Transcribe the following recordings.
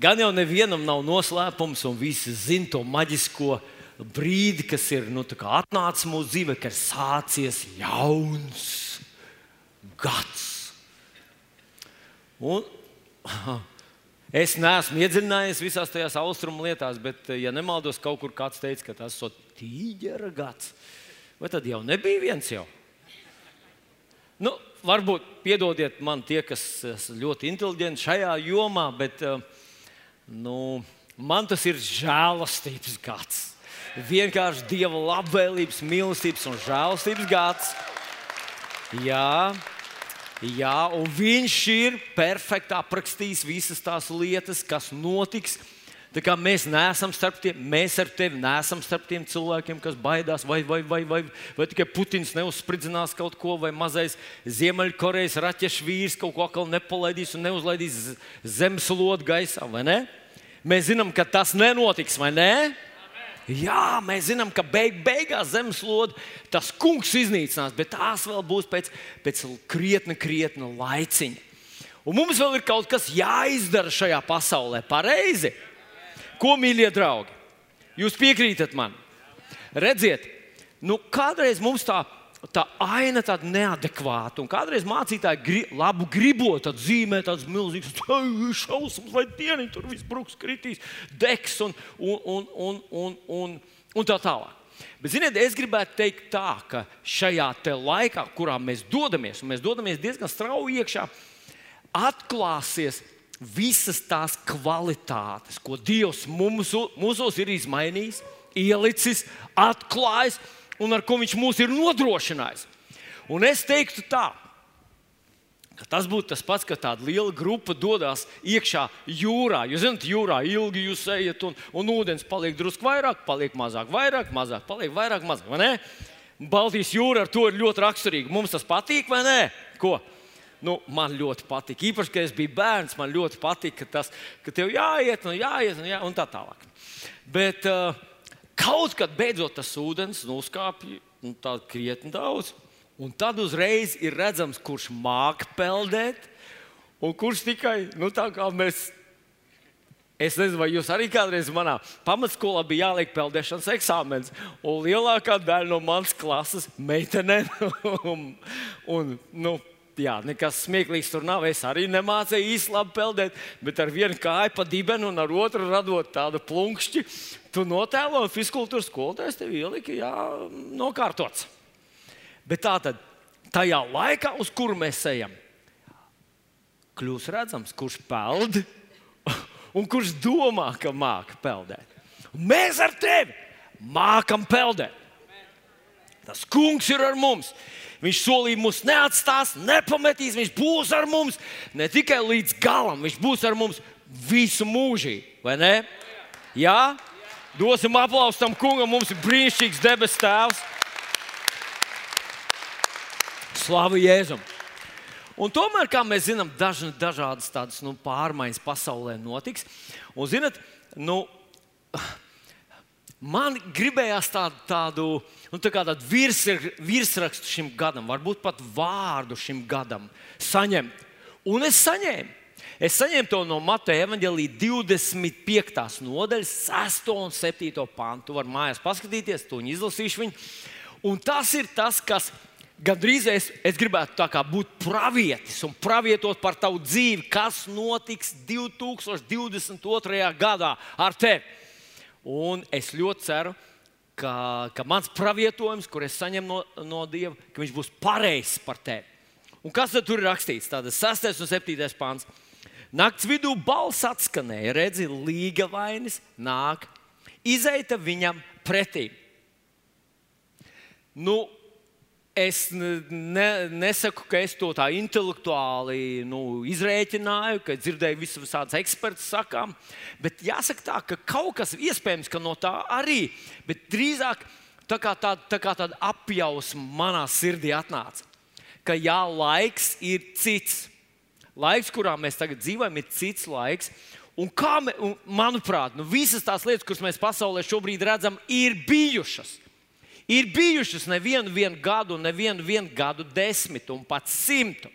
Gan jau nevienam nav noslēpums, un visi zina to maģisko brīdi, kas ir nu, atnācis mūsu dzīvē, kad ir sācies jauns gads. Un, es neesmu iedziļinājies visās tajās austrumu lietās, bet, ja nemaldos, kaut kur kāds teica, ka tas ir tīģera gads. Vai tad jau nebija viens jau? Nu, varbūt piedodiet man tie, kas ļoti inteliģenti šajā jomā, bet uh, Nu, man tas ir žēlastības gads. Vienkārši Dieva labvēlības, mīlestības un žēlastības gads. Jā, jā, un Viņš ir perfekti aprakstījis visas tās lietas, kas notiks. Tā kā mēs neesam starp tiem, mēs ar tevi neesam starp tiem cilvēkiem, kas baidās, vai, vai, vai, vai, vai tikai Putins neuzspridzinās kaut ko, vai mazais Ziemeļkorejas raķešu vīrs kaut ko atkal nepalaidīs un neuzlaidīs zemeslodes gaisā, vai ne? Mēs zinām, ka tas nenotiks, vai ne? Jā, mēs zinām, ka beig, beigās zemeslode tas kungs iznīcinās, bet tās vēl būs pēc, pēc krietna, krietna laiciņa. Un mums vēl ir kaut kas jāizdara šajā pasaulē. Pareizi? Ko, mīļie draugi? Jūs piekrītat man? Redziet, nu, kādreiz mums tā tā aina tāda neadekvāta. Un kādreiz mācītāji gri, labu gribot zīmē tādas milzīgas šausmas, vai dieniņi tur viss bruks, kritīs, degs un, un, un, un, un, un, un tā tālāk. Bet, ziniet, es gribētu teikt tā, ka šajā laikā, kurā mēs dodamies, un mēs dodamies diezgan strauji iekšā, atklāsies visas tās kvalitātes, ko Dievs mums, mūsos ir izmainījis, ielicis, atklājis un ar ko viņš mūs ir nodrošinājis. Un es teiktu tā, ka tas būtu tas pats, ka tāda liela grupa dodas iekšā jūrā. Jūs zināt, jūrā ilgi jūs ejat, un, un ūdens paliek drusku vairāk, paliek mazāk, vairāk, mazāk, paliek vairāk, mazāk. Baltijas jūra ar to ir ļoti raksturīga. Mums tas patīk, vai ne? Ko? Nu, man ļoti patīk. Īpaši, kad es biju bērns, man ļoti patīk, ka, tas, ka tev jāiet un jāiet un, jā, un tā tālāk. Bet, uh, Kaut kad beidzot tas ūdens nu, tādu krietni daudz. Un tad uzreiz ir redzams, kurš māca peldēt, un kurš tikai nu, tā kā mēs. Es nezinu, vai jūs arī kādreiz manā pamatskolā bija jāliek peldēšanas eksāmenis. Lielākā daļa no manas klases meitenēm un, un nu, jā, nekas smieklīgs tur nav. Es arī nemācīju īsti labi peldēt, bet ar vienu kāju pa dibenu un ar otru radot tādu plunkšķi tu notēlo fiziskultūras skolotājs tev ielika, jā, nokārtots. Bet tā tad, tajā laikā, uz kuru mēs ejam, kļūs redzams, kurš peld un kurš domā, ka māca peldēt. Mēs ar tevi mākam peldēt. Tas kungs ir ar mums. Viņš solīja mūs neatstās, nepametīs. Viņš būs ar mums ne tikai līdz galam, viņš būs ar mums visu mūžību. Vai ne? Jā, Dosim aplausu tam kungam, mums ir brīnišķīgs debesu tēvs. Slavu Jēzum! Un tomēr, kā mēs zinām, daž, dažādas tādas nu, pārmaiņas pasaulē notiks. Un, zinat, nu, man gribējās tādu, tādu, nu, tā tādu virs, virsrakstu šim gadam, varbūt pat vārdu šim gadam saņemt. Un es saņēmu. Es saņēmu to no Mateja evanģēlīja 25. nodaļas, 6 un 7 pantu. Var mājās paskatīties, to izlasīšu viņu. Un tas ir tas, kas gandrīz es, es gribētu būt pravietis un pravietot par tavu dzīvi, kas notiks 2022. gadā ar tevi. Un es ļoti ceru, ka, ka mans pravietojums, kur es saņemu no, no Dieva, ka viņš būs pareizs par tevi. Un kas tad tur ir rakstīts? Tātad 6 un 7 pāns. Nakts vidū balss atskanēja, redzi, līga vainas nāk, izeita viņam pretī. Nu, es ne, nesaku, ka es to tā intelektuāli nu, izrēķināju, ka dzirdēju visus visādus ekspertus sakām, bet jāsaka tā, ka kaut kas iespējams ka no tā arī, bet drīzāk tā kā tāda, tā kā tāda apjausma manā sirdī atnāca, ka jā, laiks ir cits. Laiks, kurā mēs tagad dzīvojam, ir cits laiks. Un kā, me, un, manuprāt, nu visas tās lietas, kuras mēs pasaulē šobrīd redzam, ir bijušas. Ir bijušas nevienu gadu, nevienu gadu desmitu un pat simtu.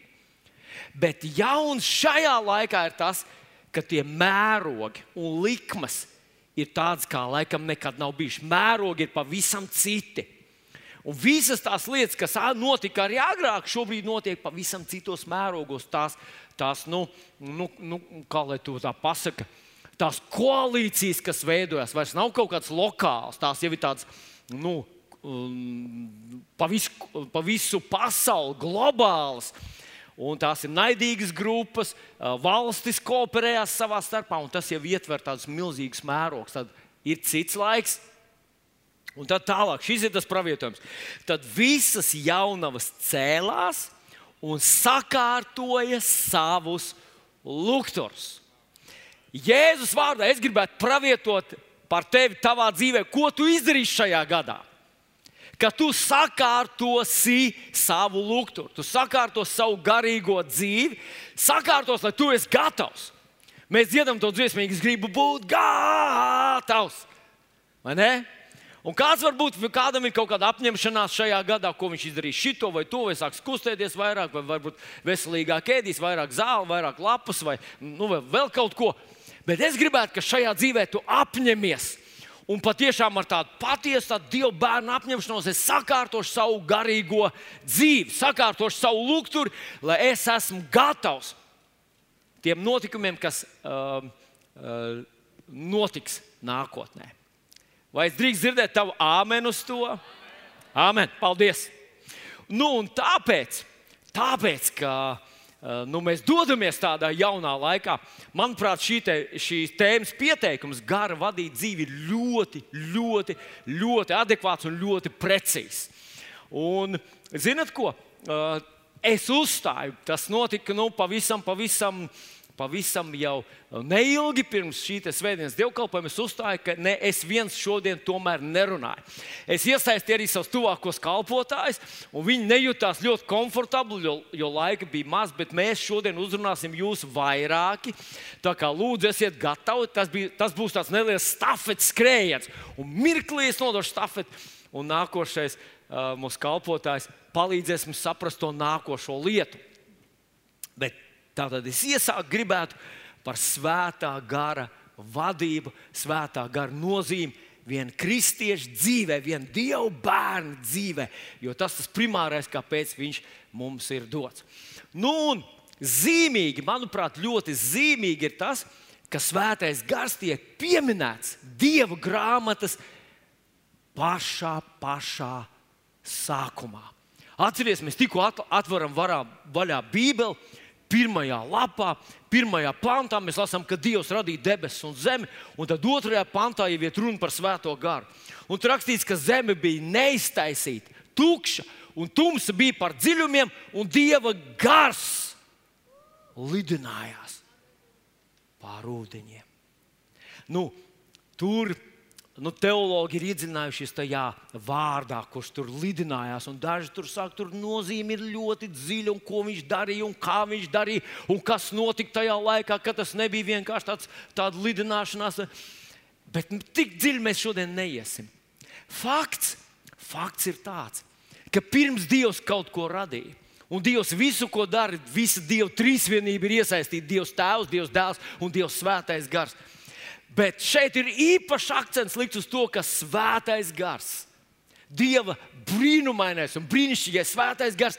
Bet jauns šajā laikā ir tas, ka tie mērogi un likmes ir tādas, kā laikam nekad nav bijušas. Mērogi ir pavisam citi. Un visas tās lietas, kas notika arī agrāk, šobrīd notiek pavisam citos mērogos. Tās, tās nu, nu, nu, kā lai to tā pasaka, tās koalīcijas, kas veidojas, vairs nav kaut kāds lokāls, tās jau ir tādas. Nu, pa, visu, pa visu pasauli, globālas. Un tās ir naidīgas grupas, valstis kooperējās savā starpā, un tas jau ietver tādus milzīgus mērogus. Tad ir cits laiks, Un tad tālāk, šis ir tas pravietojums. Tad visas jaunavas cēlās un sakārtoja savus lukturus. Jēzus vārdā es gribētu pravietot par tevi tavā dzīvē, ko tu izdarīsi šajā gadā. Ka tu sakārtosi savu lukturu, tu sakārtosi savu garīgo dzīvi, sakārtos, lai tu esi gatavs. Mēs dziedam to dziesmīgi, es gribu būt gatavs. Vai ne? Un kāds varbūt kādam ir kaut kāda apņemšanās šajā gadā, ko viņš izdarīs šito vai to, vai sāks kustēties vairāk, vai varbūt veselīgāk ēdīs, vairāk zāli, vairāk lapas vai, nu, vai vēl kaut ko. Bet es gribētu, ka šajā dzīvē tu apņemies. Un patiešām ar tādu patiesu tādu dievu bērnu apņemšanos es sakārtošu savu garīgo dzīvi, sakārtošu savu lukturi, lai es esmu gatavs tiem notikumiem, kas uh, uh, notiks nākotnē. Vai es drīkst dzirdēt tavu āmenu uz to? Āmen, paldies! Nu, un tāpēc, tāpēc ka eh, nu, mēs dodamies tādā jaunā laikā, manuprāt, šī te, šīs tēmas pieteikums, gara vadīt dzīvi, ir ļoti, ļoti, ļoti adekvāts un ļoti precīzs. Un, zinat ko? Eh, es uzstāju, tas notika nu, pavisam, pavisam pavisam jau neilgi pirms šīs svētdienas dievkalpojuma es uzstāju, ka ne es viens šodien tomēr nerunāju. Es iesaistīju arī savus tuvākos kalpotājus, un viņi nejūtās ļoti komfortabli, jo, jo laika bija maz, bet mēs šodien uzrunāsim jūs vairāki. Tā kā lūdzu, esiet gatavi. Tas, bija, tas būs tāds neliels stafetes skrējiens, un mirklī es nodošu stafeti, un nākošais uh, mūsu kalpotājs palīdzēs mums saprast to nākošo lietu. Bet Tātad es iesāku gribētu par svētā gara vadību, svētā gara nozīmi viena kristieša dzīvē, viena dievu bērna dzīvē, jo tas ir primārais, kāpēc viņš mums ir dots. Nu, un zīmīgi, manuprāt, ļoti zīmīgi ir tas, ka svētais gars tiek pieminēts Dieva grāmatas pašā, pašā sākumā. Atcerieties, mēs tikko atveram vaļā Bībeli pirmajā lapā, pirmajā pantā mēs lasām, ka Dievs radīja debesis un zemi, un tad otrajā pantā jau ir runa par svēto garu. Un tur rakstīts, ka zeme bija neiztaisīta, tukša, un tumsa bija par dziļumiem, un Dieva gars lidinājās pār ūdeņiem. Nu, tur nu, teologi ir iedziļinājušies tajā vārdā, kurš tur lidinājās. Daži tur saka, tur nozīme ir ļoti dziļa, un ko viņš darīja, un kā viņš darīja, un kas notika tajā laikā, kad tas nebija vienkārši tāds, tāds lidināšanās. Bet nu, tik dziļi mēs šodien neiesim. Fakts, fakts ir tāds, ka pirms Dievs kaut ko radīja. Un Dievs visu, ko dara, visa Dieva trīsvienība ir iesaistīta. Dievs Tēvs, Dievs Dēls un Dievs Svētais Gars. Bet šeit ir īpašs akcents likts uz to, ka svētais gars, Dieva brīnumainais un brīnišķīgais svētais gars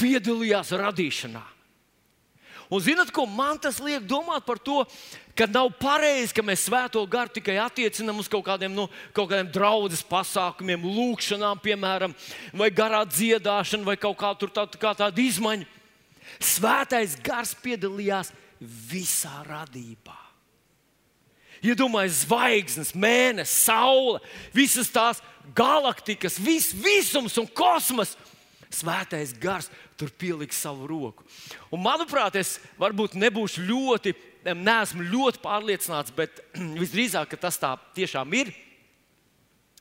piedalījās radīšanā. Un zinot, ko man tas liek domāt par to, ka nav pareizi, ka mēs svēto garu tikai attiecinām uz kaut kādiem, nu, kaut kādiem draudzes pasākumiem, lūgšanām, piemēram, vai garā dziedāšanu, vai kaut kā tā, kā tāda izmaiņa. Svētais gars piedalījās visā radībā. Iedomājieties, zvaigznes, mēnesis, saule, visas tās galaktikas, vis, visums un kosmos. Svētais gars tur pieliks savu roku. Un, manuprāt, es varbūt nebūšu ļoti, neesmu ļoti pārliecināts, bet visdrīzāk tas tā tiešām ir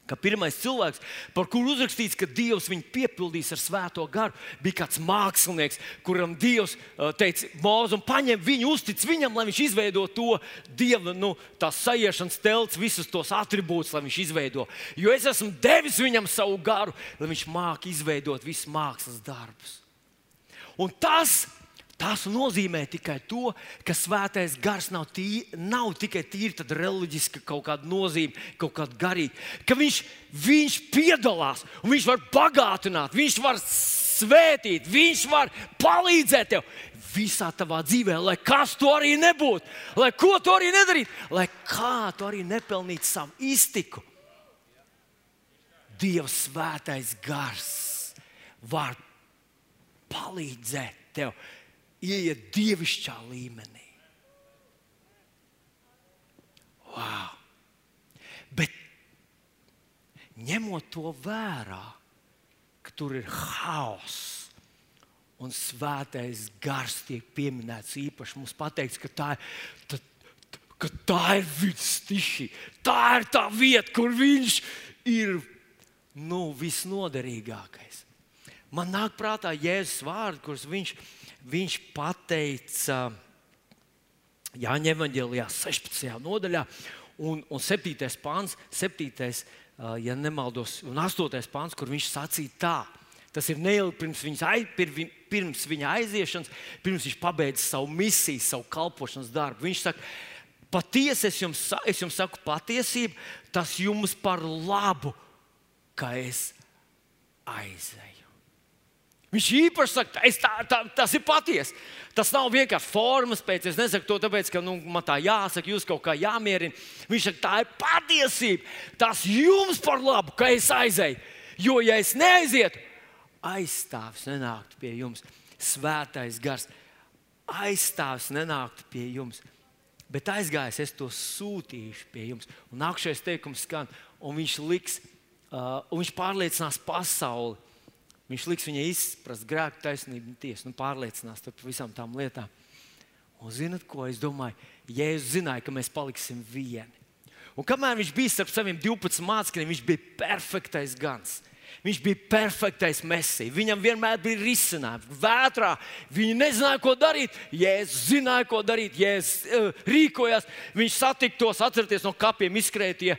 ka pirmais cilvēks, par kuru uzrakstīts, ka Dievs viņu piepildīs ar svēto garu, bija kāds mākslinieks, kuram Dievs teica, Mozus, paņem viņu, uztic viņam, lai viņš izveido to dieva nu, sajiešanas telts, visus tos attribūtus, lai viņš izveido. Jo es esmu devis viņam savu garu, lai viņš māki izveidot visus mākslas darbus. Un tas, Tas nozīmē tikai to, ka svētais gars nav, tī, nav tikai tīri reliģiska kaut kāda nozīme, kaut kāda garīga. Ka viņš, viņš piedalās, viņš var bagātināt, viņš var svētīt, viņš var palīdzēt tev visā tavā dzīvē, lai kas to arī nebūtu, lai ko tu arī nedarītu, lai kā tu arī nepelnītu savu iztiku. Dieva svētais gars var palīdzēt tev ieiet dievišķā līmenī. Wow. Bet ņemot to vērā, ka tur ir haoss un svētais gars tiek pieminēts īpaši, mums pateikts, ka tā ir. Tā, Ka tā ir viņa stiši. Tā ir tā vieta, kur viņš ir nu, visnoderīgākais. Man nāk prātā Jēzus vārdi, kurus viņš ir viņš pateica Jāņa Evangelijā, 16. nodaļā, un, un 7. pāns, 7. ja nemaldos, un 8. pāns, kur viņš sacīja tā. Tas ir neilgi pirms, aiz, pirms viņa aiziešanas, pirms viņš pabeidza savu misiju, savu kalpošanas darbu. Viņš saka, patiesi es jums, es jums saku patiesību, tas jums par labu, ka es aizēju. Viņš īpaši saka, tā, tā, tas ir patiesi. Tas nav vienkārši formas pēc. Es nesaku to tāpēc, ka nu, man tā jāsaka, jūs kaut kā jāmierina. Viņš saka, tā ir patiesība. Tas jums par labu, ka es aizēju. Jo, ja es neaizietu, aizstāvis nenāktu pie jums. Svētais gars aizstāvis nenāktu pie jums. Bet aizgājis, es to sūtīšu pie jums. Un nākamais teikums skan, un viņš liks, uh, un viņš pārliecinās pasauli Viņš liks viņai izprast grēku, taisnību un tiesu, nu, pārliecinās par visām tām lietām. Un zinat, ko es domāju? Jēzus zināja, ka mēs paliksim vieni. Un kamēr viņš bija starp saviem 12 mācekļiem, viņš bija perfektais gans. Viņš bija perfektais mesija. Viņam vienmēr bija risinājums. Vētrā viņi nezināja, ko darīt. Jēzus zināja, ko darīt. Jēzus uh, rīkojās. Viņš satika tos, atcerieties, no kapiem izkrētie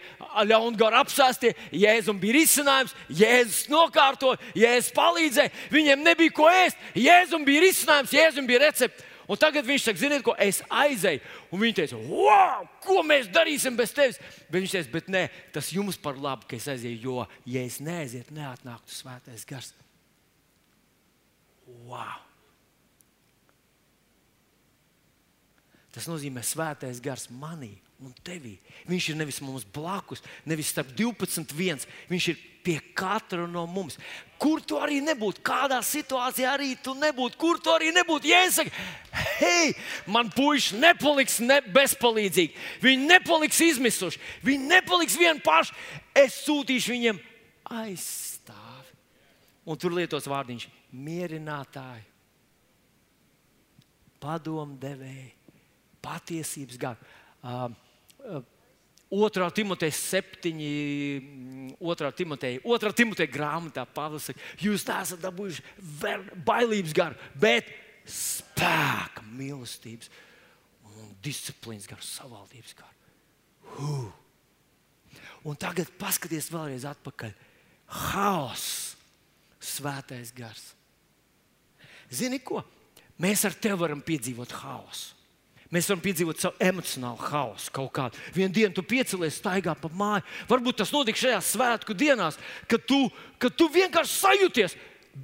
ļaungari apsēstie. Jēzum bija risinājums. Jēzus nokārtoja, Jēzus palīdzēja. Viņiem nebija ko ēst. Jēzum bija risinājums, Jēzum bija recepte. Un tagad viņš saka, ziniet, ko es aizēju. Un viņi teica, wow, ko mēs darīsim bez tevis? Bet viņš teica, bet nē, tas jums par labu, ka es aizēju, jo, ja es neaizietu, neatnāktu svētais gars. Wow! Tas nozīmē, ka svētais gars manī un tevī. Viņš ir nevis mums blakus, nevis starp 12, 1. Viņš ir pie katra no mums. Kur tu arī nebūtu, kādā situācijā arī tu nebūtu, kur tu arī nebūtu. Saku, hei, man puiši nepaliks ne bezpalīdzīgi, viņi nepaliks izmisuši, viņi nepaliks vieni paši. Es sūtīšu viņiem aizstāvi. Un tur lietos vārdiņš mierinātāji, padomdevēji, patiesības. Uh, uh, 2. Timoteja 7, 2. Timoteja, 2. Timoteja grāmatā Pāvils saka, jūs neesat dabūjuši bailības garu, bet spēka, mīlestības un disciplīnas garu, savaldības garu. Huh. Un tagad paskatieties vēlreiz atpakaļ. Haoss, svētais gars. Zini ko? Mēs ar tevi varam piedzīvot haosu. Mēs varam piedzīvot savu emocionālu haosu kaut kādu. Vienu dienu tu piecelies, staigā pa māju. Varbūt tas notiks šajās svētku dienās, kad tu, kad tu vienkārši sajūties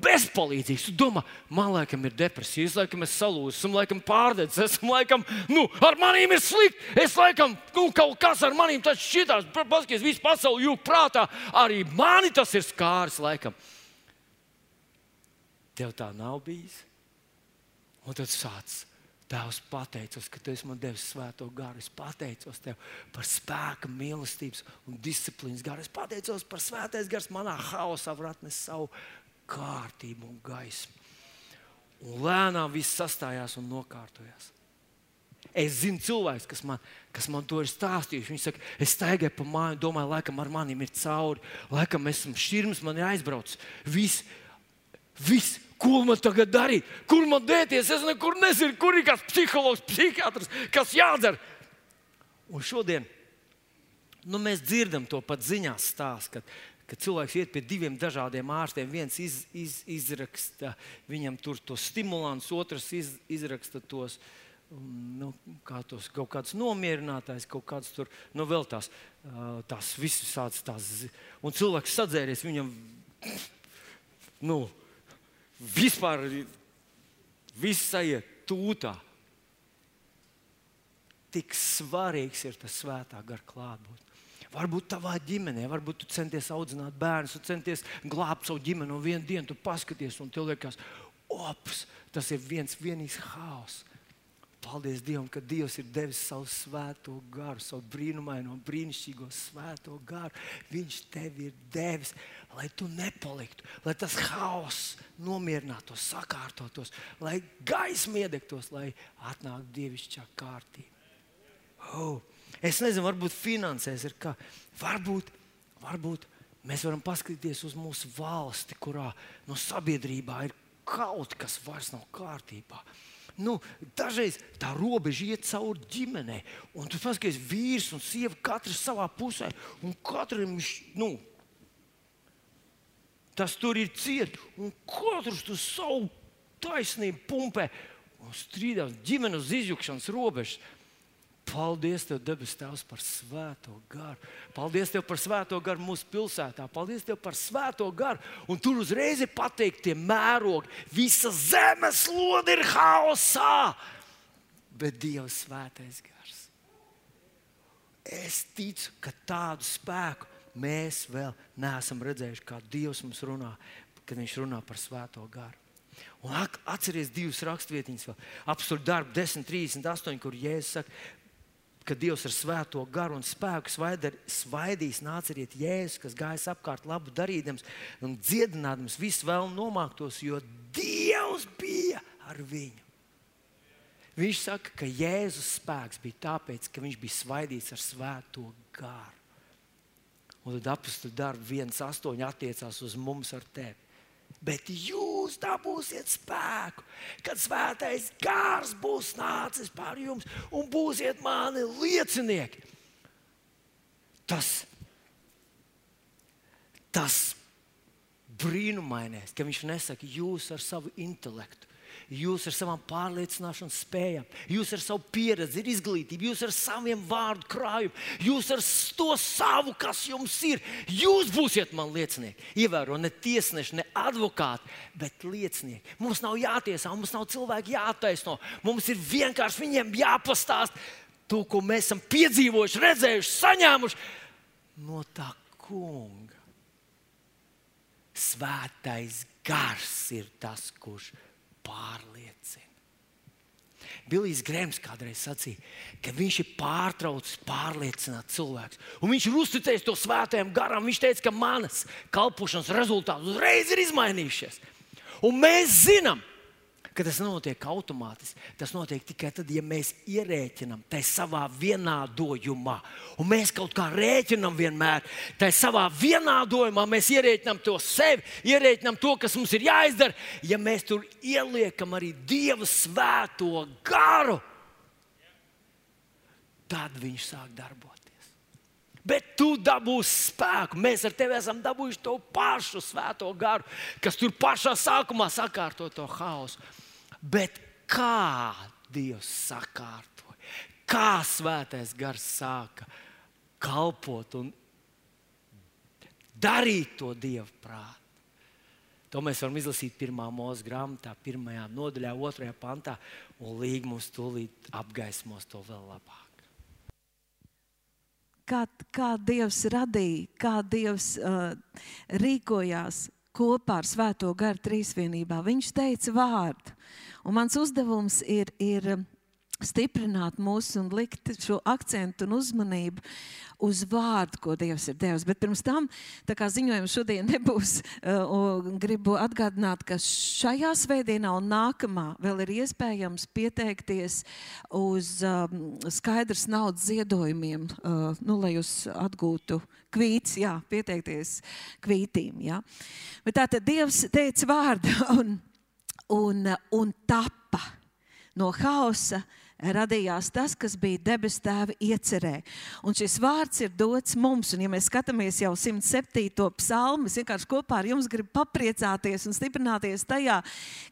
bezpalīdzīgs. Tu domā, man laikam ir depresija, es laikam esmu salūzis, esmu laikam pārdedzis, esmu laikam, nu, ar maniem ir slikti. Es laikam, nu, kaut kas ar maniem tas šķitās, paskatieties, visu pasauli jūg prātā, arī mani tas ir skāris laikam. Tev tā nav bijis. Un tad sācis Tēvs, pateicos, ka Tu man devis svēto garu. Es pateicos Tev par spēku, mīlestības un disciplīnas garu. Es pateicos par svētais gars manā haosā, var atnest savu kārtību un gaismu. Un lēnām viss sastājās un nokārtojās. Es zinu cilvēkus, kas man, kas man to ir stāstījuši. Viņi saka, es staigāju pa māju, domāju, laikam ar maniem ir cauri, laikam esmu šķirms, man ir aizbraucis. Viss, viss Ko man tagad darīt? Kur man dēties? Es nekur nezinu, kur ir kāds psihologs, psihiatrs, kas jādara. Un šodien nu, mēs dzirdam to pat ziņās stāstu, kad, cilvēks iet pie diviem dažādiem ārstiem. Viens iz, iz, izraksta viņam tos stimulants, otrs iz, izraksta tos. Nu, kā tos kaut kāds nomierinātājs, kaut kāds tur, nu, vēl tās, tās visas tādas. Un cilvēks sadzēries viņam, nu, vispār viss aiziet tūtā. Tik svarīgs ir tas svētā gara klātbūtne. Varbūt tavā ģimenē, varbūt tu centies audzināt bērnus, tu centies glābt savu ģimeni, un vienā dienā tu paskaties, un tev liekas, ops, tas ir viens vienīgs haoss. Paldies Dievam, ka Dievs ir devis savu svēto garu, savu brīnumaino, brīnišķīgo svēto garu. Viņš tev ir devis, lai tu nepaliktu, lai tas haoss nomierinātos, sakārtotos, lai gaisma iedegtos, lai atnāktu dievišķā kārtība. Oh. Es nezinu, varbūt finansēs ir kā. Varbūt, varbūt mēs varam paskatīties uz mūsu valsti, kurā no sabiedrībā ir kaut kas vairs nav kārtībā. Nu, dažreiz tā robeža iet cauri ģimenei, un tu paskaties, vīrs un sieva katrs savā pusē, un katram nu, tas tur ir ciet, un katrs tur savu taisnību pumpē un strīdās ģimenes izjukšanas robežas. Paldies, Tev, debes Tēvs, par svēto garu. Paldies Tev par svēto garu mūsu pilsētā. Paldies Tev par svēto garu. Un tur uzreiz ir pateikti mērogi. Visa zemes lode ir haosā, bet Dieva svētais gars. Es ticu, ka tādu spēku mēs vēl neesam redzējuši, kā Dievs mums runā, kad Viņš runā par svēto garu. Un atcerieties divas raksturvietiņas, apstākļu darbu 10.38, kur Jēzus saka, ka Dievs ar svēto garu un spēku svaidīs nāciet Jēzus, kas gājas apkārt labu darīdams un dziedinādams visu vēl nomāktos, jo Dievs bija ar viņu. Viņš saka, ka Jēzus spēks bija tāpēc, ka viņš bija svaidīts ar svēto garu. Un tad apakstu darbu 1,8 attiecās uz mums ar tevi bet jūs dabūsiet spēku, kad svētais gars būs nācis pār jums un būsiet mani liecinieki. Tas, tas brīnumainais, ka viņš nesaka jūs ar savu intelektu, jūs ar savām pārliecināšanas spējām, jūs ar savu pieredzi, izglītību, jūs ar saviem vārdu krājumu, jūs ar to savu, kas jums ir. Jūs būsiet man liecinieki. Ievēro ne tiesneši, ne advokāti, bet liecinieki. Mums nav jātiesā, mums nav cilvēki jātaisno. Mums ir vienkārši viņiem jāpastāst to, ko mēs esam piedzīvojuši, redzējuši, saņēmuši no tā kunga. Svētais gars ir tas, kurš pārliecina. Bilijs Grēms kādreiz sacīja, ka viņš ir pārtraucis pārliecināt cilvēkus. Un viņš ir uzticējis to svētajam garam. Viņš teica, ka manas kalpošanas rezultāti uzreiz ir izmainījušies. Un mēs zinām, ka tas notiek automātiski. Tas notiek tikai tad, ja mēs ierēķinām tai savā vienādojumā. Un mēs kaut kā rēķinām vienmēr, tai savā vienādojumā mēs ierēķinām to sevi, ierēķinām to, kas mums ir jāizdara. Ja mēs tur ieliekam arī Dieva svēto garu, tad viņš sāk darboties bet tu dabūsi spēku. Mēs ar tevi esam dabūjuši to pašu svēto garu, kas tur pašā sākumā sakārto to haosu. Bet kā Dievs sakārtoja, kā svētais gars sāka kalpot un darīt to Dieva prātu. To mēs varam izlasīt pirmā mūža grāmatā, pirmajā nodaļā, otrajā pantā, un Līga mums tūlīt apgaismos to vēl labāk. Kā, kā Dievs radīja, kā Dievs uh, rīkojās kopā ar Svēto garu trīsvienībā. Viņš teica vārdu. Un mans uzdevums ir, ir stiprināt mūsu un likt šo akcentu un uzmanību uz vārdu, ko Dievs ir devis. Bet pirms tam, tā kā ziņojums šodien nebūs, uh, gribu atgādināt, ka šajā svētdienā un nākamā vēl ir iespējams pieteikties uz um, skaidrs naudas ziedojumiem, uh, nu, lai jūs atgūtu kvīts, jā, pieteikties kvītīm. Jā. Bet tā tad Dievs teica vārdu un, un, un tapa no hausa radījās tas, kas bija debesu tēva iecerē. Un šis vārds ir dots mums, un ja mēs skatāmies jau 107. psalmu, es vienkārši kopā ar jums gribu papriecāties un stiprināties tajā,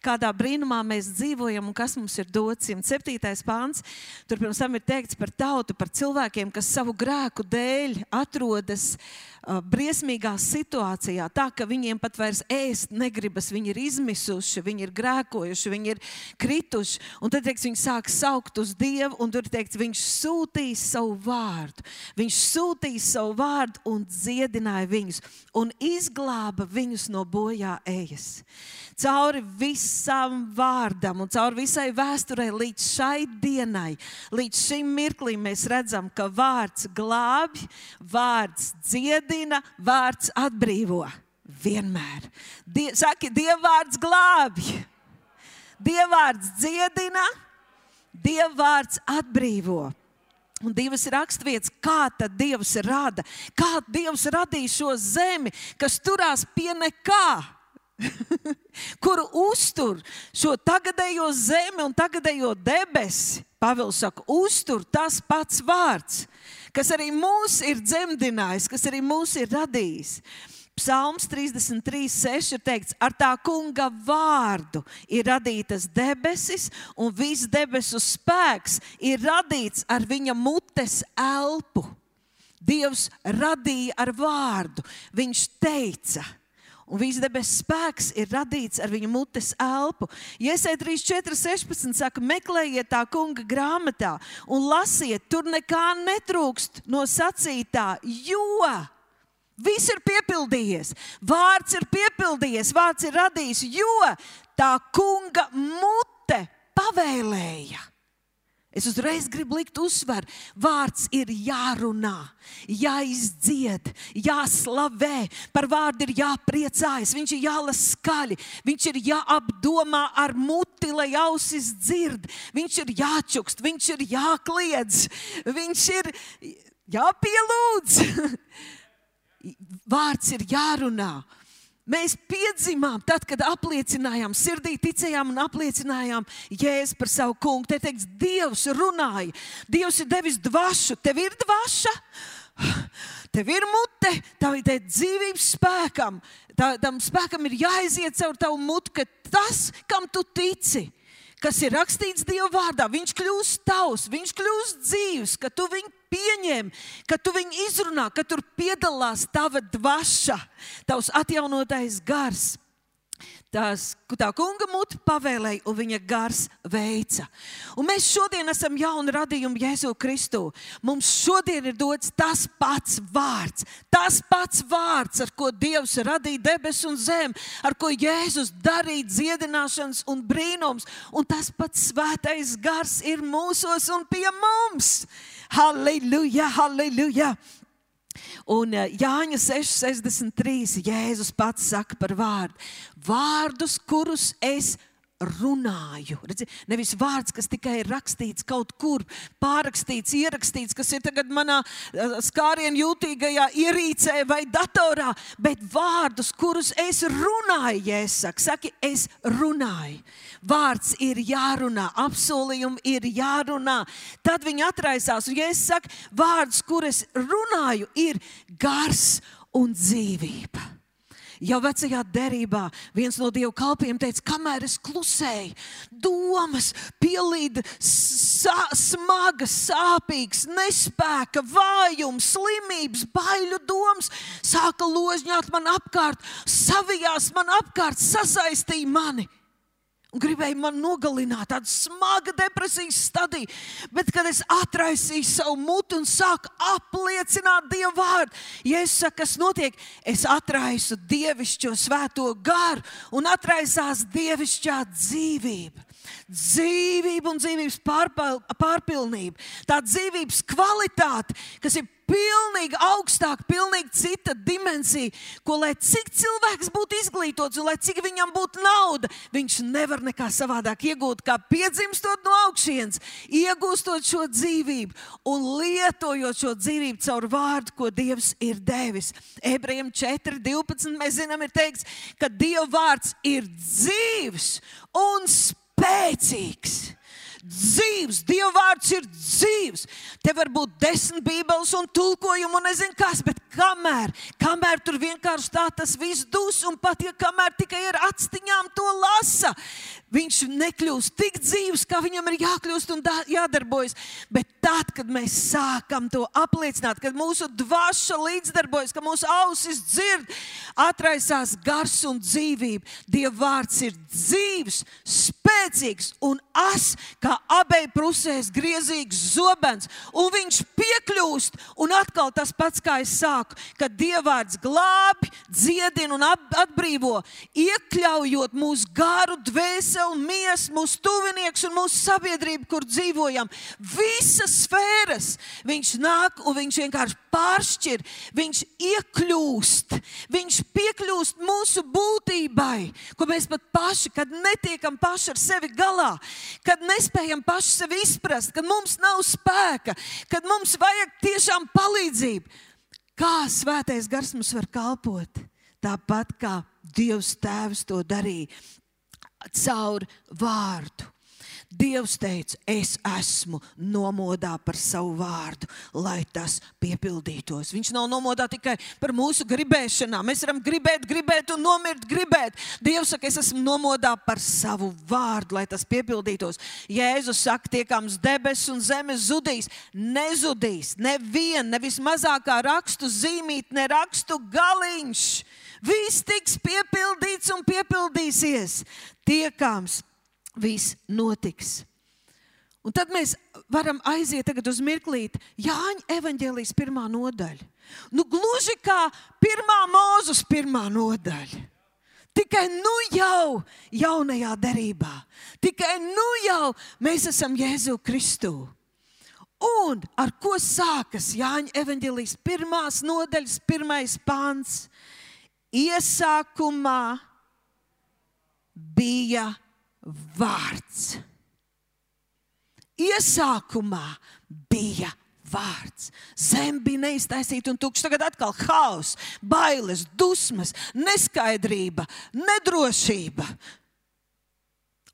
kādā brīnumā mēs dzīvojam un kas mums ir dots. 107. pāns, tur pirms tam ir teikts par tautu, par cilvēkiem, kas savu grēku dēļ atrodas uh, briesmīgā situācijā, tā ka viņiem pat vairs ēst negribas, viņi ir izmisuši, viņi ir grēkojuši, viņi ir krituši. Un tad teiks, viņi sāk saukt uz Dievu, un tur teikts, viņš sūtīs savu vārdu. Viņš sūtīs savu vārdu un dziedināja viņus, un izglāba viņus no bojā ejas. Cauri visam vārdam un cauri visai vēsturei līdz šai dienai, līdz šim mirklim mēs redzam, ka vārds glābj, vārds dziedina, vārds atbrīvo. Vienmēr. Die, saki, Dievvvārds glābj, Dievvvārds dziedina, Dieva vārds atbrīvo. Un divas raksturvietas, kā tad Dievs rada, kā Dievs radīja šo zemi, kas turās pie nekā. kuru uztur šo tagadējo zemi un tagadējo debesi. Pāvils saka, uztur tas pats vārds, kas arī mūs ir dzemdinājis, kas arī mūs ir radījis. Psalms 33, 6 ir teikts, ar tā kunga vārdu ir radītas debesis, un viss debesu spēks ir radīts ar viņa mutes elpu. Dievs radīja ar vārdu, viņš teica. Un viss debesu spēks ir radīts ar viņa mutes elpu. Iesai 3, 4, 16 saka, meklējiet tā kunga grāmatā un lasiet, tur nekā netrūkst no sacītā, jo Viss ir piepildījies, vārds ir piepildījies, vārds ir radījis, jo tā kunga mute pavēlēja. Es uzreiz gribu likt uzsvaru, vārds ir jārunā, jāizdzied, jāslavē, par vārdu ir jāpriecājas, viņš ir jālasa skaļi, viņš ir jāapdomā ar muti, lai ausis dzird, viņš ir jāčukst, viņš ir jākliedz, viņš ir jāpielūdz. vārds ir jārunā. Mēs piedzimām, tad, kad apliecinājām, sirdī ticējām un apliecinājām Jēzu par savu kungu. Te teiks, Dievs runāja, Dievs ir devis dvašu, tev ir dvaša, tev ir mute, tā ir dzīvības spēkam. Tā, tam spēkam ir jāiziet caur tavu mutu, ka tas, kam tu tici, kas ir rakstīts Dieva vārdā, viņš kļūst tavs, viņš kļūst dzīves, ka tu viņu pieņem, ka tu viņu izrunā, ka tur piedalās tava dvaša, tavs atjaunotais gars tās, tā kunga mute pavēlēja, un viņa gars veica. Un mēs šodien esam jauni radījumi Jēzu Kristu. Mums šodien ir dots tas pats vārds, tas pats vārds, ar ko Dievs radīja debesis un zemi, ar ko Jēzus darīja dziedināšanas un brīnums, un tas pats svētais gars ir mūsos un pie mums. Halleluja, halleluja! Un eh, Jāņa 6,63. Jēzus pats saka par vārdu. Vārdus, kurus es runāju. Redzi, nevis vārds, kas tikai ir rakstīts kaut kur, pārrakstīts, ierakstīts, kas ir tagad manā eh, skārienu jūtīgajā ierīcē vai datorā, bet vārdus, kurus es runāju, saku, saki, es runāju. Vārds ir jārunā, apsolījumi ir jārunā. Tad viņi atraisās, un ja es saku, vārdus, kurus runāju, ir gars un dzīvība. Jau vecajā derībā viens no dievu kalpiem teica, kamēr es klusēju, domas pielīda sā, smagas, sāpīgas, nespēka, vājums, slimības, baiļu domas, sāka ložņāt man apkārt, savijās man apkārt, sasaistīja mani. un gribēja man nogalināt, tāda smaga depresijas stadija. Bet, kad es atraisīju savu mutu un sāku apliecināt Dieva vārdu, ja es saku, kas notiek, es atraisu dievišķo svēto garu un atraisās dievišķā dzīvība. Dzīvība un dzīvības pārpil, pārpilnība, tā dzīvības kvalitāte, kas ir pilnīgi augstāk, pilnīgi cita dimensija, ko lai cik cilvēks būtu izglītots un lai cik viņam būtu nauda, viņš nevar nekā savādāk iegūt, kā piedzimstot no augšas, iegūstot šo dzīvību un lietojot šo dzīvību caur vārdu, ko Dievs ir devis. Ebrejiem 4.12. mēs zinām, ir teikts, ka Dieva vārds ir dzīves un spēcīgs dzīves. Dieva vārds ir dzīves. Te var būt desmit bībeles un tulkojumi un nezinu kas, bet kamēr, kamēr tur vienkārši tā tas viss dus un pat ja kamēr tikai ar atstiņām to lasa, viņš nekļūst tik dzīves, kā viņam ir jākļūst un jādarbojas. Bet tad, kad mēs sākam to apliecināt, kad mūsu dvaša līdzdarbojas, ka mūsu ausis dzird, atraisās gars un dzīvība. Dieva vārds ir dzīves, spēcīgs un as, kā abeju pusēs griezīgs zobens, un viņš piekļūst. Un atkal tas pats, kā es sāku, kad dievvvārds glābi, dziedina un atbrīvo, iekļaujot mūsu garu, dvēseli, miesu, mūsu tuvinieks un mūsu sabiedrību, kur dzīvojam. Visas sfēras viņš nāk un viņš vienkārši pāršķir, viņš iekļūst, viņš piekļūst mūsu būtībai, ko mēs pat paši, kad netiekam paši ar sevi galā, kad nespējam paši sevi izprast, kad mums nav spēka, kad mums vajag tiešām palīdzību. Kā svētais gars mums var kalpot? Tāpat kā Dievs Tēvs to darīja caur vārdu. Dievs teica, es esmu nomodā par savu vārdu, lai tas piepildītos. Viņš nav nomodā tikai par mūsu gribēšanām. Mēs varam gribēt, gribēt un nomirt, gribēt. Dievs saka, es esmu nomodā par savu vārdu, lai tas piepildītos. Jēzus saka, tiekams debesis un zemes zudīs. Nezudīs neviena, nevis mazākā rakstu zīmīt, ne rakstu galiņš. Viss tiks piepildīts un piepildīsies. Tiekams viss notiks. Un tad mēs varam aiziet uz mirklīti Jāņa evanģēlijas pirmā nodaļa. Nu, gluži kā pirmā mūzus pirmā nodaļa. Tikai nu jau jaunajā derībā, tikai nu jau mēs esam Jēzu Kristu. Un ar ko sākas Jāņa evanģēlijas pirmās nodaļas, pirmais pāns? Iesākumā bija vārds. Iesākumā bija vārds. Zem bija neiztaisīta un tukša. Tagad atkal haoss, bailes, dusmas, neskaidrība, nedrošība.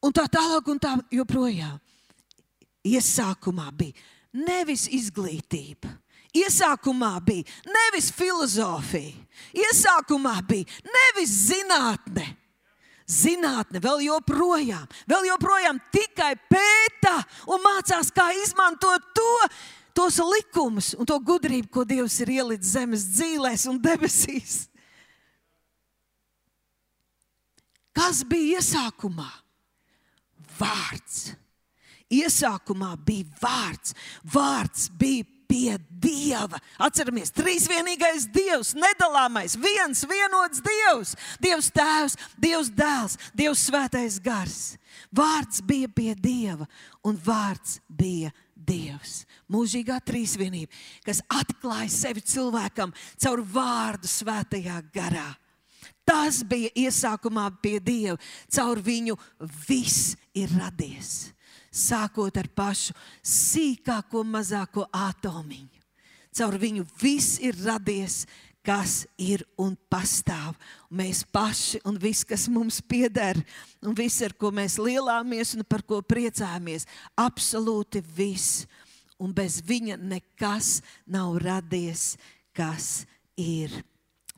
Un tā tālāk, un tā joprojām. Iesākumā bija nevis izglītība. Iesākumā bija nevis filozofija, iesākumā bija nevis zinātne, zinātne vēl joprojām, vēl joprojām tikai pēta un mācās, kā izmantot to, tos likumus un to gudrību, ko Dievs ir ielicis zemes dzīvēs un debesīs. Kas bija iesākumā? Vārds. Iesākumā bija vārds. Vārds bija pie Dieva. Atceramies, trīsvienīgais Dievs, nedalāmais, viens vienots Dievs. Dievs Tēvs, Dievs Dēls, Dievs Svētais Gars. Vārds bija pie Dieva, un vārds bija Dievs. Mūžīgā trīsvienība, kas atklāja sevi cilvēkam caur vārdu svētajā garā. Tas bija iesākumā pie Dieva. Caur viņu viss ir radies sākot ar pašu sīkāko, mazāko atomiņu. Caur viņu viss ir radies, kas ir un pastāv. Mēs paši un viss, kas mums pieder, un viss, ar ko mēs lielāmies un par ko priecājamies, absolūti viss. Un bez viņa nekas nav radies, kas ir.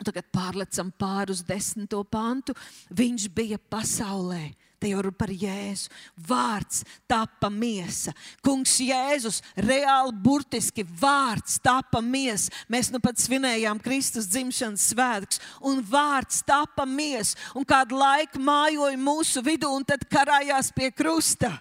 Tagad pārlecam pāri uz desmito pantu. Viņš bija pasaulē Te jau par Jēzu. Vārds tapa miesa. Kungs Jēzus reāli, burtiski vārds tapa miesa. Mēs nu pat svinējām Kristus dzimšanas svētkus, un vārds tapa miesa. Un kādu laiku mājoja mūsu vidū, un tad karājās pie krusta.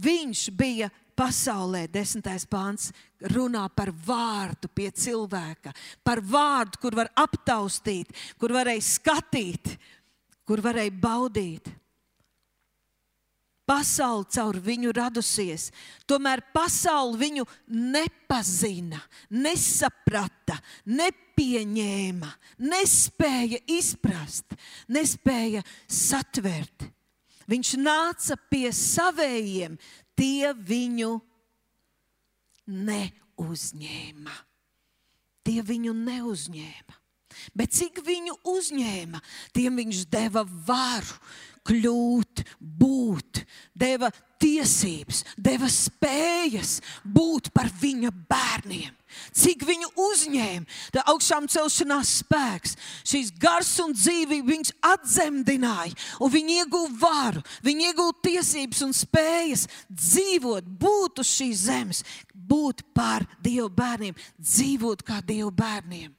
Viņš bija pasaulē, desmitais pāns, runā par vārdu pie cilvēka, par vārdu, kur var aptaustīt, kur varēja skatīt, kur varēja baudīt. Pasaule caur viņu radusies, tomēr pasaule viņu nepazina, nesaprata, nepieņēma, nespēja izprast, nespēja satvert. Viņš nāca pie savējiem, tie viņu neuzņēma. Tie viņu neuzņēma. Bet cik viņu uzņēma, tiem viņš deva varu kļūt, būt deva tiesības, deva spējas būt par viņa bērniem. Cik viņu uzņēma, tā augšām celšanās spēks, šīs gars un dzīvība viņus atzemdināja, un viņi ieguva varu, viņi ieguva tiesības un spējas dzīvot, būt uz šīs zemes, būt par Dieva bērniem, dzīvot kā Dieva bērniem.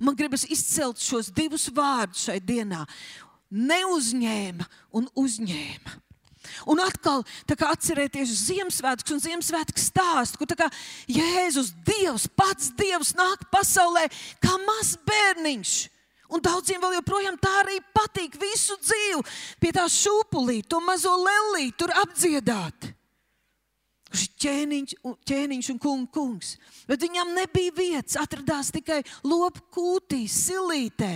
Man gribas izcelt šos divus vārdus šai dienā - neuzņēma un uzņēma. Un atkal atcerieties Ziemassvētku un Ziemassvētku stāstu, kur Jēzus, Dievs, pats Dievs nāk pasaulē kā mazs bērniņš. Un daudziem vēl joprojām tā arī patīk visu dzīvi pie tā šūpulīte, to mazo lelīti tur apdziedāt. Kurš ir ķēniņš, ķēniņš un kung, kungs. Bet viņam nebija vietas, atradās tikai lopu kūtī, silītē.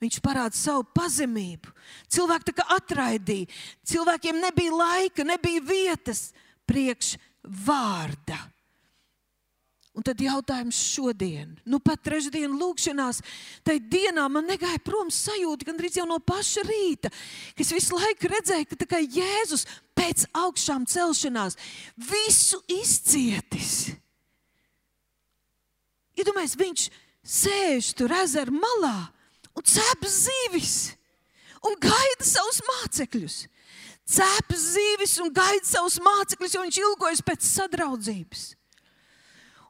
Viņš parāda savu pazemību. Cilvēki tā kā atraidīja. Cilvēkiem nebija laika, nebija vietas priekš vārda. Un tad jautājums šodien, nu pat trešdienas lūkšanās, tai dienā man negāja prom sajūta, gandrīz jau no paša rīta, ka es visu laiku redzēju, ka Jēzus pēc augšām celšanās visu izcietis. Iedomājieties, viņš sēž tur ezera malā un cep zivis un gaida savus mācekļus. Cep zivis un gaida savus mācekļus, jo viņš ilgojas pēc sadraudzības.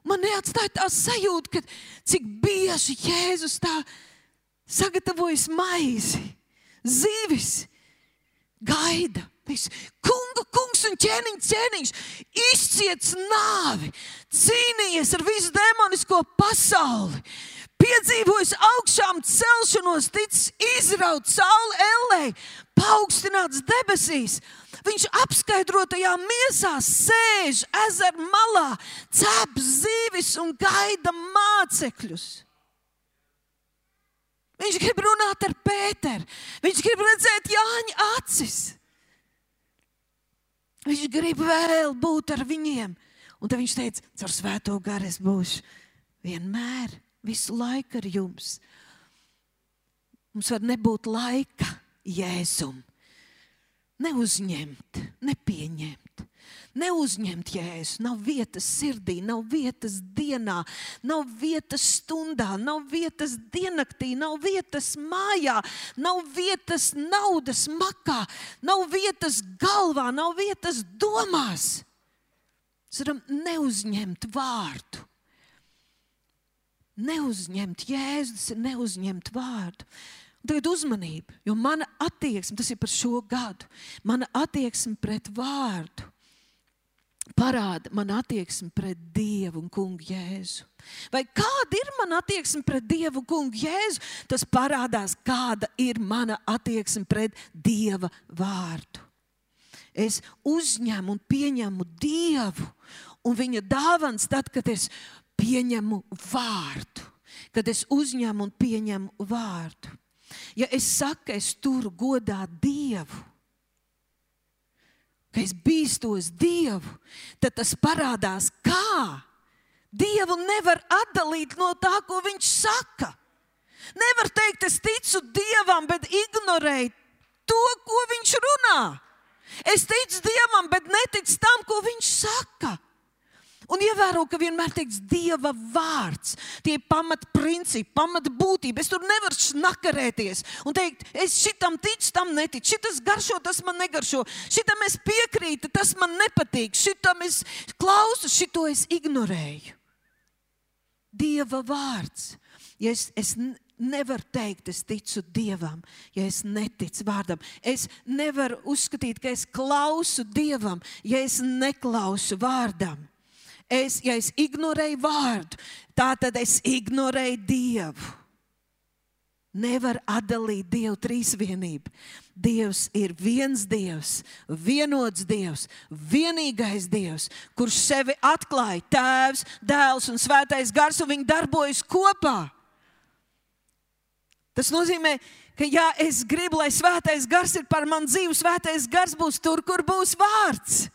Man neatstāja tā sajūta, ka cik bieži Jēzus tā sagatavojas maizi, zivis, gaida. Viņš, kunga, kungs un ķēniņš, ķēniņš, izciets nāvi, cīnījies ar visu demonisko pasauli piedzīvojis augšām celšanos, ticis izrauts saule ellē, paaugstināts debesīs. Viņš apskaidrotajā miesā sēž ezera malā, cep zīvis un gaida mācekļus. Viņš grib runāt ar Pēteru, viņš grib redzēt Jāņa acis. Viņš grib vēl būt ar viņiem. Un tad viņš teica, caur svēto garu es būšu vienmēr visu laiku ar jums. Mums var nebūt laika jēzum. Neuzņemt, nepieņemt, neuzņemt jēzu. Nav vietas sirdī, nav vietas dienā, nav vietas stundā, nav vietas diennaktī, nav vietas mājā, nav vietas naudas makā, nav vietas galvā, nav vietas domās. Mēs varam neuzņemt vārdu neuzņemt Jēzus, neuzņemt vārdu. Un tagad uzmanība, jo mana attieksme, tas ir par šo gadu, mana attieksme pret vārdu parāda man attieksmi pret Dievu un Kungu Jēzu. Vai kāda ir mana attieksme pret Dievu un Kungu Jēzu? Tas parādās, kāda ir mana attieksme pret Dieva vārdu. Es uzņemu un pieņemu Dievu un viņa dāvāns tad, kad es pieņemu vārdu, kad es uzņemu un pieņemu vārdu. Ja es saku, es turu godā Dievu, ka es bīstos Dievu, tad tas parādās kā. Dievu nevar atdalīt no tā, ko viņš saka. Nevar teikt, es ticu Dievam, bet ignorēju to, ko viņš runā. Es ticu Dievam, bet neticu tam, ko viņš saka. Un ievēro, ka vienmēr teiks Dieva vārds, tie pamatprincipi, pamatbūtība. Es tur nevaru snakarēties un teikt, es šitam ticu, tam neticu. Šitas garšo, tas man negaršo. Šitam es piekrītu, tas man nepatīk. Šitam es klausu, šito es ignorēju. Dieva vārds. Ja es, es nevaru teikt, es ticu Dievam, ja es neticu vārdam. Es nevaru uzskatīt, ka es klausu Dievam, ja es neklausu vārdam. Es, ja es ignorēju vārdu, tā tad es ignorēju Dievu. Nevar atdalīt Dievu trīsvienību. Dievs ir viens Dievs, vienots Dievs, vienīgais Dievs, kurš sevi atklāja Tēvs, Dēls un Svētais Gars, un viņi darbojas kopā. Tas nozīmē, ka, ja es gribu, lai Svētais Gars ir par mani dzīvu, Svētais Gars būs tur, kur būs vārds.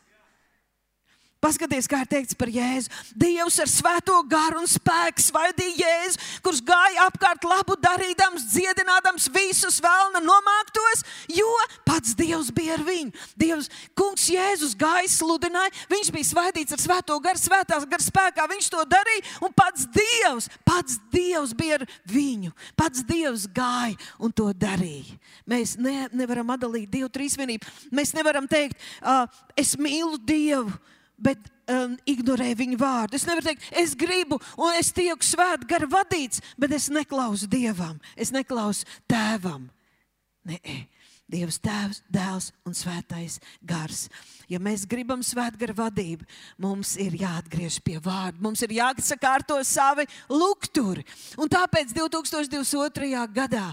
Paskaties, kā ir teikts par Jēzu. Dievs ar svēto garu un spēku svaidīja Jēzu, kurš gāja apkārt labu darīdams, dziedinādams visus vēlna nomāktos, jo pats Dievs bija ar viņu. Dievs, kungs Jēzus gāja, sludināja, viņš bija svaidīts ar svēto garu, svētās garu spēkā, viņš to darīja, un pats Dievs, pats Dievs bija ar viņu. Pats Dievs gāja un to darīja. Mēs ne, nevaram atdalīt Dievu trīsvienību. Mēs nevaram teikt, uh, es mīlu Dievu bet um, ignorē viņa vārdu. Es nevaru teikt, es gribu, un es tieku svētā gara vadīts, bet es neklausu dievam, es neklausu tēvam. Nē, Dievs, Tēvs, Dēls un Svētais Gars. Ja mēs gribam svētgara vadību, mums ir jāatgriež pie vārda, mums ir jāsakārto savi lukturi. Un tāpēc 2022. gadā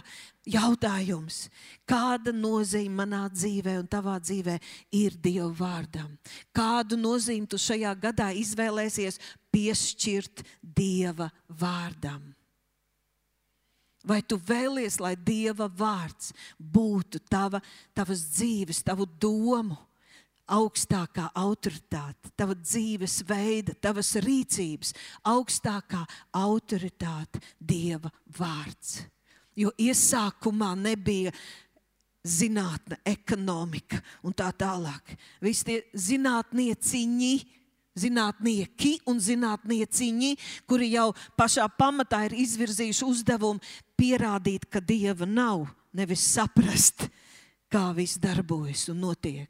jautājums, kāda nozīme manā dzīvē un tavā dzīvē ir Dieva vārdam? Kādu nozīmi tu šajā gadā izvēlēsies piešķirt Dieva vārdam? Vai tu vēlies, lai Dieva vārds būtu tava, tavas dzīves, tavu domu augstākā autoritāte, tava dzīves veida, tavas rīcības augstākā autoritāte, Dieva vārds? Jo iesākumā nebija zinātne, ekonomika un tā tālāk. Visi tie zinātnieciņi, zinātnieki un zinātnieciņi, kuri jau pašā pamatā ir izvirzījuši uzdevumu pierādīt, ka dieva nav, nevis saprast, kā viss darbojas un notiek.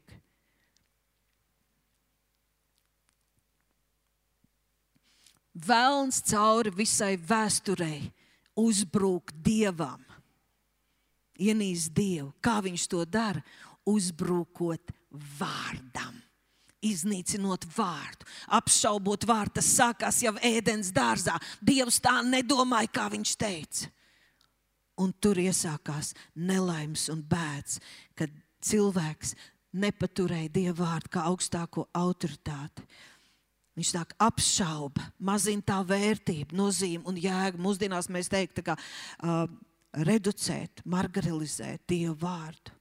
Vēlns cauri visai vēsturei uzbrūk dievam, ienīst dievu. Kā viņš to dara? Uzbrūkot vārdam. Iznīcinot vārdu, apšaubot vārdu, tas sākās jau ēdienas dārzā. Dievs tā nedomāja, kā viņš teica. Un tur iesākās nelaimes un bēdas, kad cilvēks nepaturēja dievu vārdu kā augstāko autoritāti. Viņš tā apšauba, mazina tā vērtību, nozīmi un jēgu. Mūsdienās mēs teiktu, ka uh, reducēt, marginalizēt Dievu vārdu.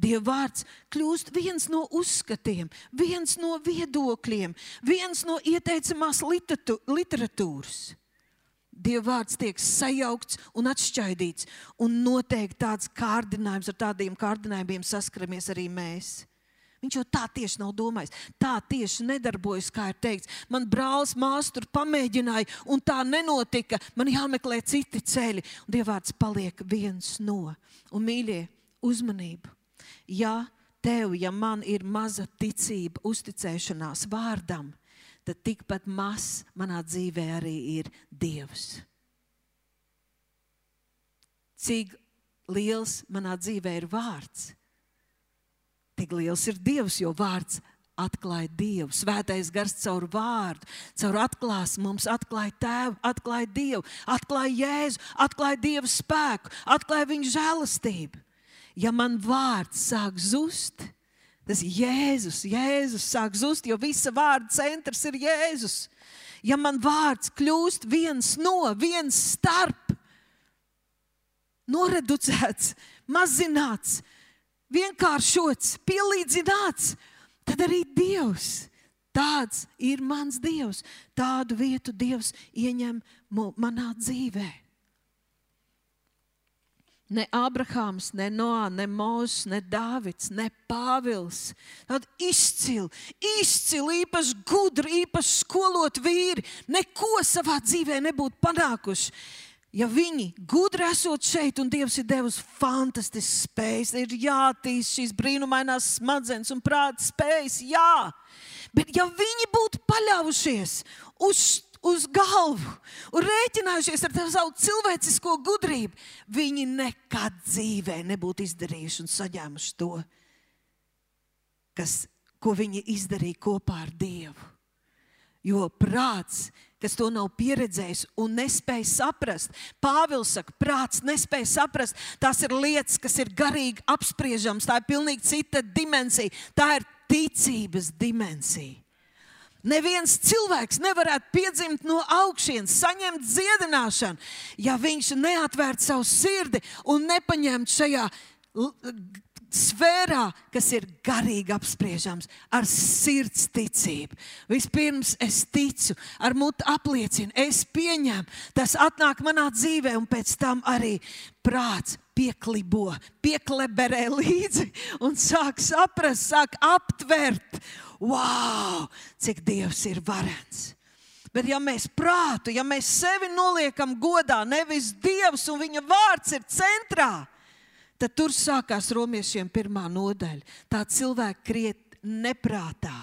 Dieva vārds kļūst viens no uzskatiem, viens no viedokļiem, viens no ieteicamās literatūras. Dieva vārds tiek sajaukts un atšķaidīts, un noteikti tāds kārdinājums ar tādiem kārdinājumiem saskaramies arī mēs. Viņš jau tā tieši nav domājis. Tā tieši nedarbojas, kā ir teikts. Man brālis māsu tur pamēģināja, un tā nenotika. Man jāmeklē citi ceļi. Un Dievvvārds paliek viens no. Un mīļie, uzmanību. Ja tev, ja man ir maza ticība, uzticēšanās vārdam, tad tikpat maz manā dzīvē arī ir Dievs. Cik liels manā dzīvē ir vārds? Tik liels ir Dievs, jo vārds atklāja Dievu. Svētais gars caur vārdu, caur atklās mums atklāja Tēvu, atklāja Dievu, atklāja Jēzu, atklāja Dieva spēku, atklāja Viņa žēlastību. Ja man vārds sāk zust, tas Jēzus, Jēzus sāk zust, jo visa vārda centrs ir Jēzus. Ja man vārds kļūst viens no, viens starp, noreducēts, mazināts, vienkāršots, pielīdzināts, tad arī Dievs. Tāds ir mans Dievs. Tādu vietu Dievs ieņem manā dzīvē. Ne Abrahāms, ne Noā, ne Mozus, ne Dāvids, ne Pāvils. Tādi izcili, izcili, īpaši gudri, īpaši skolot vīri, neko savā dzīvē nebūtu panākuši ja viņi gudri esot šeit, un Dievs ir devis fantastiskas spējas, ir jātīst šīs brīnumainās smadzenes un prāta spējas, jā. Bet ja viņi būtu paļāvušies uz, uz galvu un rēķinājušies ar savu cilvēcisko gudrību, viņi nekad dzīvē nebūtu izdarījuši un saņēmuši to, kas, ko viņi izdarīja kopā ar Dievu. Jo prāts kas to nav pieredzējis un nespēj saprast. Pāvils saka, prāts nespēj saprast. Tās ir lietas, kas ir garīgi apspriežamas. Tā ir pilnīgi cita dimensija. Tā ir ticības dimensija. Neviens cilvēks nevarētu piedzimt no augšas, saņemt dziedināšanu, ja viņš neatvērtu savu sirdi un nepaņemtu šajā sfērā, kas ir garīgi apspriežams, ar sirds ticību. Vispirms es ticu, ar mutu apliecinu, es pieņemu, tas atnāk manā dzīvē, un pēc tam arī prāts pieklibo, piekleberē līdzi un sāk saprast, sāk aptvert, wow, cik Dievs ir varens. Bet, ja mēs prātu, ja mēs sevi noliekam godā, nevis Dievs un Viņa vārds ir centrā, tad tur sākās romiešiem pirmā nodaļa. Tā cilvēka kriet neprātā.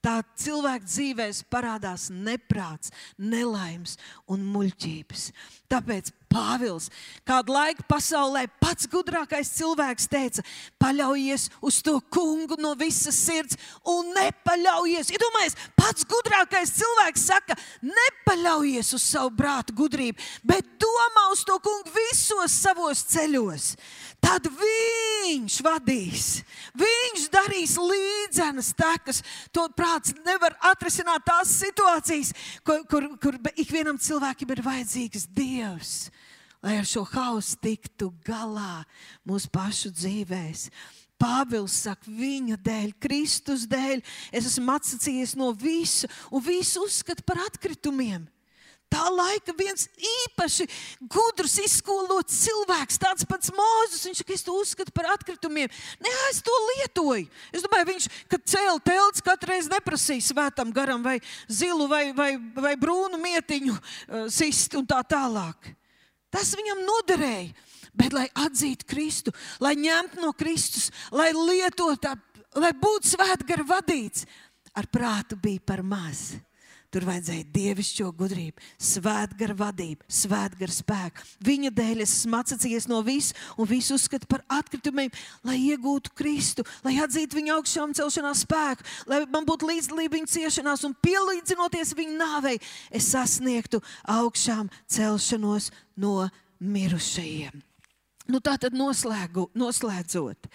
Tā cilvēka dzīvēs parādās neprāts, nelaimes un muļķības. Tāpēc Pāvils kādu laiku pasaulē pats gudrākais cilvēks teica: paļaujies uz to kungu no visas sirds un nepaļaujies. Iedomājieties, pats gudrākais cilvēks saka, nepaļaujies uz savu prātu gudrību, bet domā uz to kungu visos savos ceļos. Tad viņš vadīs, viņš darīs līdzenas tekas. To prāts nevar atrisināt tās situācijas, kur, kur, kur ikvienam cilvēkam ir vajadzīgs Dievs lai ar šo hausu tiktu galā mūsu pašu dzīvēm. Pāvils saka, viņa dēļ, Kristus dēļ, es esmu atsacījies no visa, un visu uzskatu par atkritumiem. Tā laika viens īpaši gudrs, izskolots cilvēks, tāds pats Mozus. Viņš saka, es to uzskatu par atkritumiem. Nē, es to lietoju. Es domāju, viņš, kad cēlīja telts, katru reizi neprasīja svētam garam vai zilu vai, vai, vai brūnu mietiņu uh, sist un tā tālāk. Tas viņam noderēja. Bet, lai atzītu Kristu, lai ņemtu no Kristus, lai lietotu, lai būtu svētgara vadīts, ar prātu bija par maz. Tur vajadzēja dievišķo gudrību, svētgara vadību, svētgara spēku. Viņa dēļ es esmu atsacījies no visu un visu uzskatu par atkritumiem, lai iegūtu Kristu, lai atzītu viņa augšām celšanās spēku, lai man būtu līdzdalība viņa ciešanās un pielīdzinoties viņa nāvei, es sasniegtu augšām celšanos no mirušajiem. Nu, tā tad noslēgu, noslēdzot.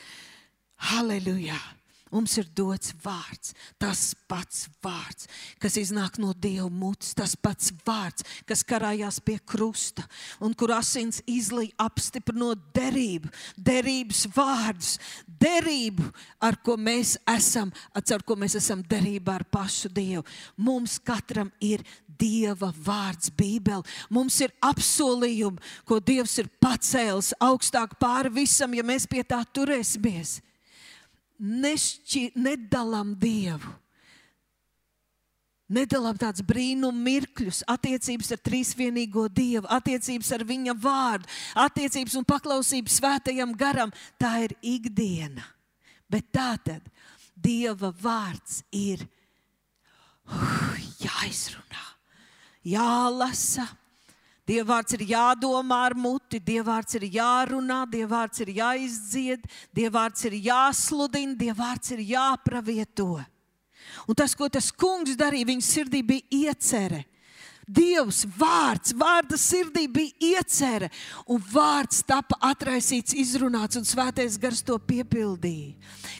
Halleluja! Mums ir dots vārds, tas pats vārds, kas iznāk no Dieva mutes, tas pats vārds, kas karājās pie krusta un kur asins izlīja apstiprinot derību, derības vārdus, derību, ar ko mēs esam, ar ko mēs esam derībā ar pašu Dievu. Mums katram ir Dieva vārds, Bībele. Mums ir apsolījumi, ko Dievs ir pacēlis augstāk pāri visam, ja mēs pie tā turēsimies nešķi, nedalām Dievu. Nedalām tādus brīnumu mirkļus, attiecības ar trīsvienīgo Dievu, attiecības ar Viņa vārdu, attiecības un paklausību svētajam garam. Tā ir ikdiena. Bet tā tad Dieva vārds ir uh, jāizrunā, jālasa, Dievvvārds ir jādomā ar muti, Dievvvārds ir jārunā, Dievvvārds ir jāizdzied, Dievvvārds ir jāsludina, Dievvvārds ir jāpravieto. Un tas, ko tas kungs darīja, viņa sirdī bija iecerē. Dievs, vārds, vārda sirdī bija iecerē, un vārds tika atraisīts, izrunāts, un svētais gars to piepildīja.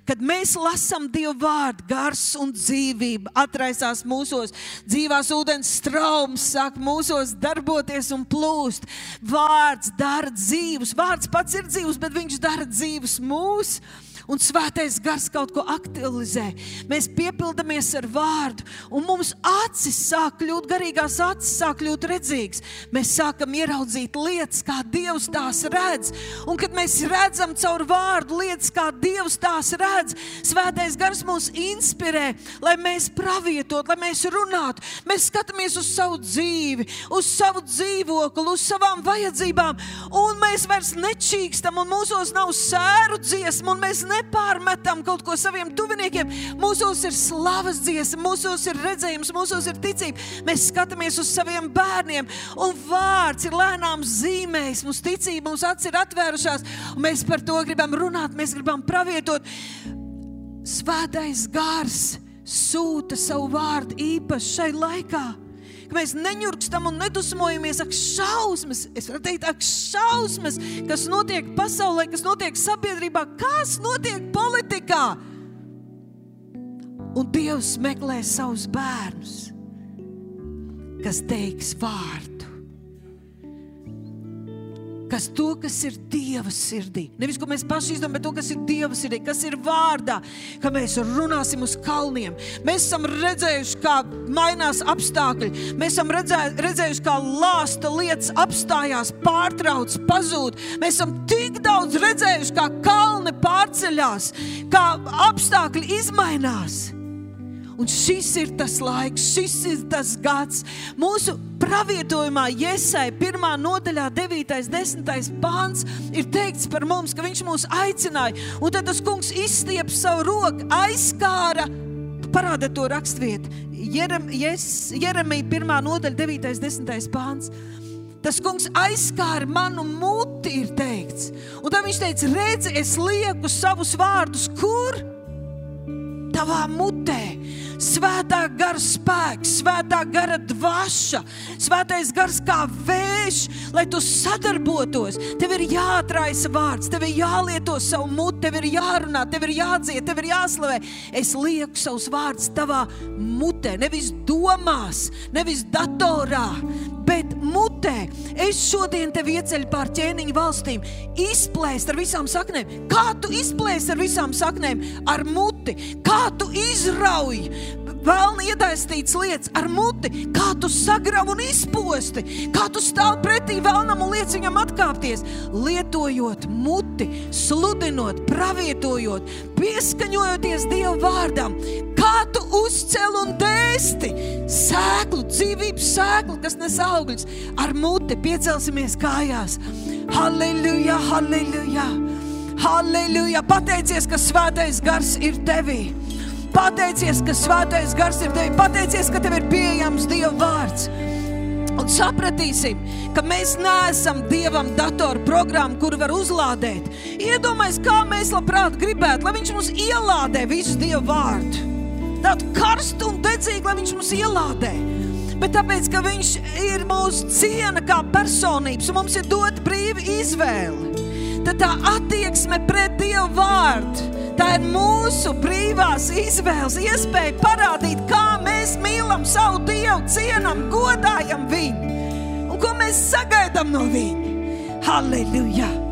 Kad mēs lasām Dieva vārdu, gars un dzīvība atraisās mūsos, dzīvās ūdens straums sāk mūsos darboties un plūst. Vārds dara dzīvus, vārds pats ir dzīvs, bet viņš dara dzīvus mūsu un svētais gars kaut ko aktualizē. Mēs piepildamies ar vārdu, un mums acis sāk kļūt garīgās, acis sāk kļūt redzīgas. Mēs sākam ieraudzīt lietas, kā Dievs tās redz. Un kad mēs redzam caur vārdu lietas, kā Dievs tās redz, svētais gars mūs inspirē, lai mēs pravietot, lai mēs runātu. Mēs skatāmies uz savu dzīvi, uz savu dzīvokli, uz savām vajadzībām, un mēs vairs nečīkstam, un mūsos nav sēru dziesmu, un mēs ne nepārmetam kaut ko saviem tuviniekiem. Mūsos ir slavas dziesma, mūsos ir redzējums, mūsos ir ticība. Mēs skatāmies uz saviem bērniem, un vārds ir lēnām zīmējis. Mums ticība, mums acis ir atvērušās, un mēs par to gribam runāt, mēs gribam pravietot. Svētais gars sūta savu vārdu īpaši šai laikā ka mēs neņurkstam un nedusmojamies. Ak, šausmas, es varu teikt, ak, šausmas, kas notiek pasaulē, kas notiek sabiedrībā, kas notiek politikā. Un Dievs meklē savus bērnus, kas teiks vārdu kas to, kas ir Dieva sirdī. Nevis, ko mēs paši izdomājam, bet to, kas ir Dieva sirdī, kas ir vārdā, ka mēs runāsim uz kalniem. Mēs esam redzējuši, kā mainās apstākļi. Mēs esam redzē, redzējuši, kā lāsta lietas apstājās, pārtrauc, pazūd. Mēs esam tik daudz redzējuši, kā kalni pārceļās, kā apstākļi izmainās. Un šis ir tas laiks, šis ir tas gads. Mūsu pravietojumā, Iesai, pirmā nodaļā, 9. un 10. pāns, ir teikts par mums, ka viņš mūs aicināja. Un tad tas kungs izstiep savu roku, aizskāra, parāda to raksturvietu. Jerem, Jeremija, pirmā nodaļa, 9. un 10. pāns. Tas kungs aizskāra manu muti, ir teikts. Un tad viņš teica, redzi, es lieku savus vārdus, kur? Tavā mutē Svētā gara spēks, svētā gara dvaša, svētais gars kā vējš, lai tu sadarbotos. Tev ir jāatraisa vārds, tev ir jālieto savu muti, tev ir jārunā, tev ir jādzied, tev ir jāslavē. Es lieku savus vārdus tavā mutē, nevis domās, nevis datorā, bet mutē. Es šodien tevi ieceļu pār ķēniņu valstīm, izplēst ar visām saknēm. Kā tu izplēst ar visām saknēm? Ar muti. Kā tu izrauj Vēlni iedaistīts lietas ar muti, kā tu sagravi un izposti, kā tu stāv pretī vēlnam un liec viņam atkāpties. Lietojot muti, sludinot, pravietojot, pieskaņojoties Dieva vārdam, kā tu uzcēl un dēsti sēklu, dzīvības sēklu, kas nes augļus. Ar muti piecelsimies kājās. Halleluja, halleluja! Halleluja! Pateicies, ka svētais gars ir tevī! Pateicies, ka svētais gars ir tevi. Pateicies, ka tev ir pieejams Dieva vārds. Un sapratīsim, ka mēs neesam dievam datoru programmu, kuru var uzlādēt. Iedomājieties, kā mēs labprāt gribētu, lai viņš mums ielādē visu dievu vārdu. Tādu karstu un dedzīgu, lai viņš mums ielādē. Bet tāpēc, ka viņš ir mūsu ciena kā personības, mums ir dot brīva izvēle, tad tā attieksme pret dievu vārdu Tā ir mūsu brīvās izvēles iespēja parādīt, kā mēs mīlam savu Dievu, cienam, godājam viņu un ko mēs sagaidām no viņa. Halleluja!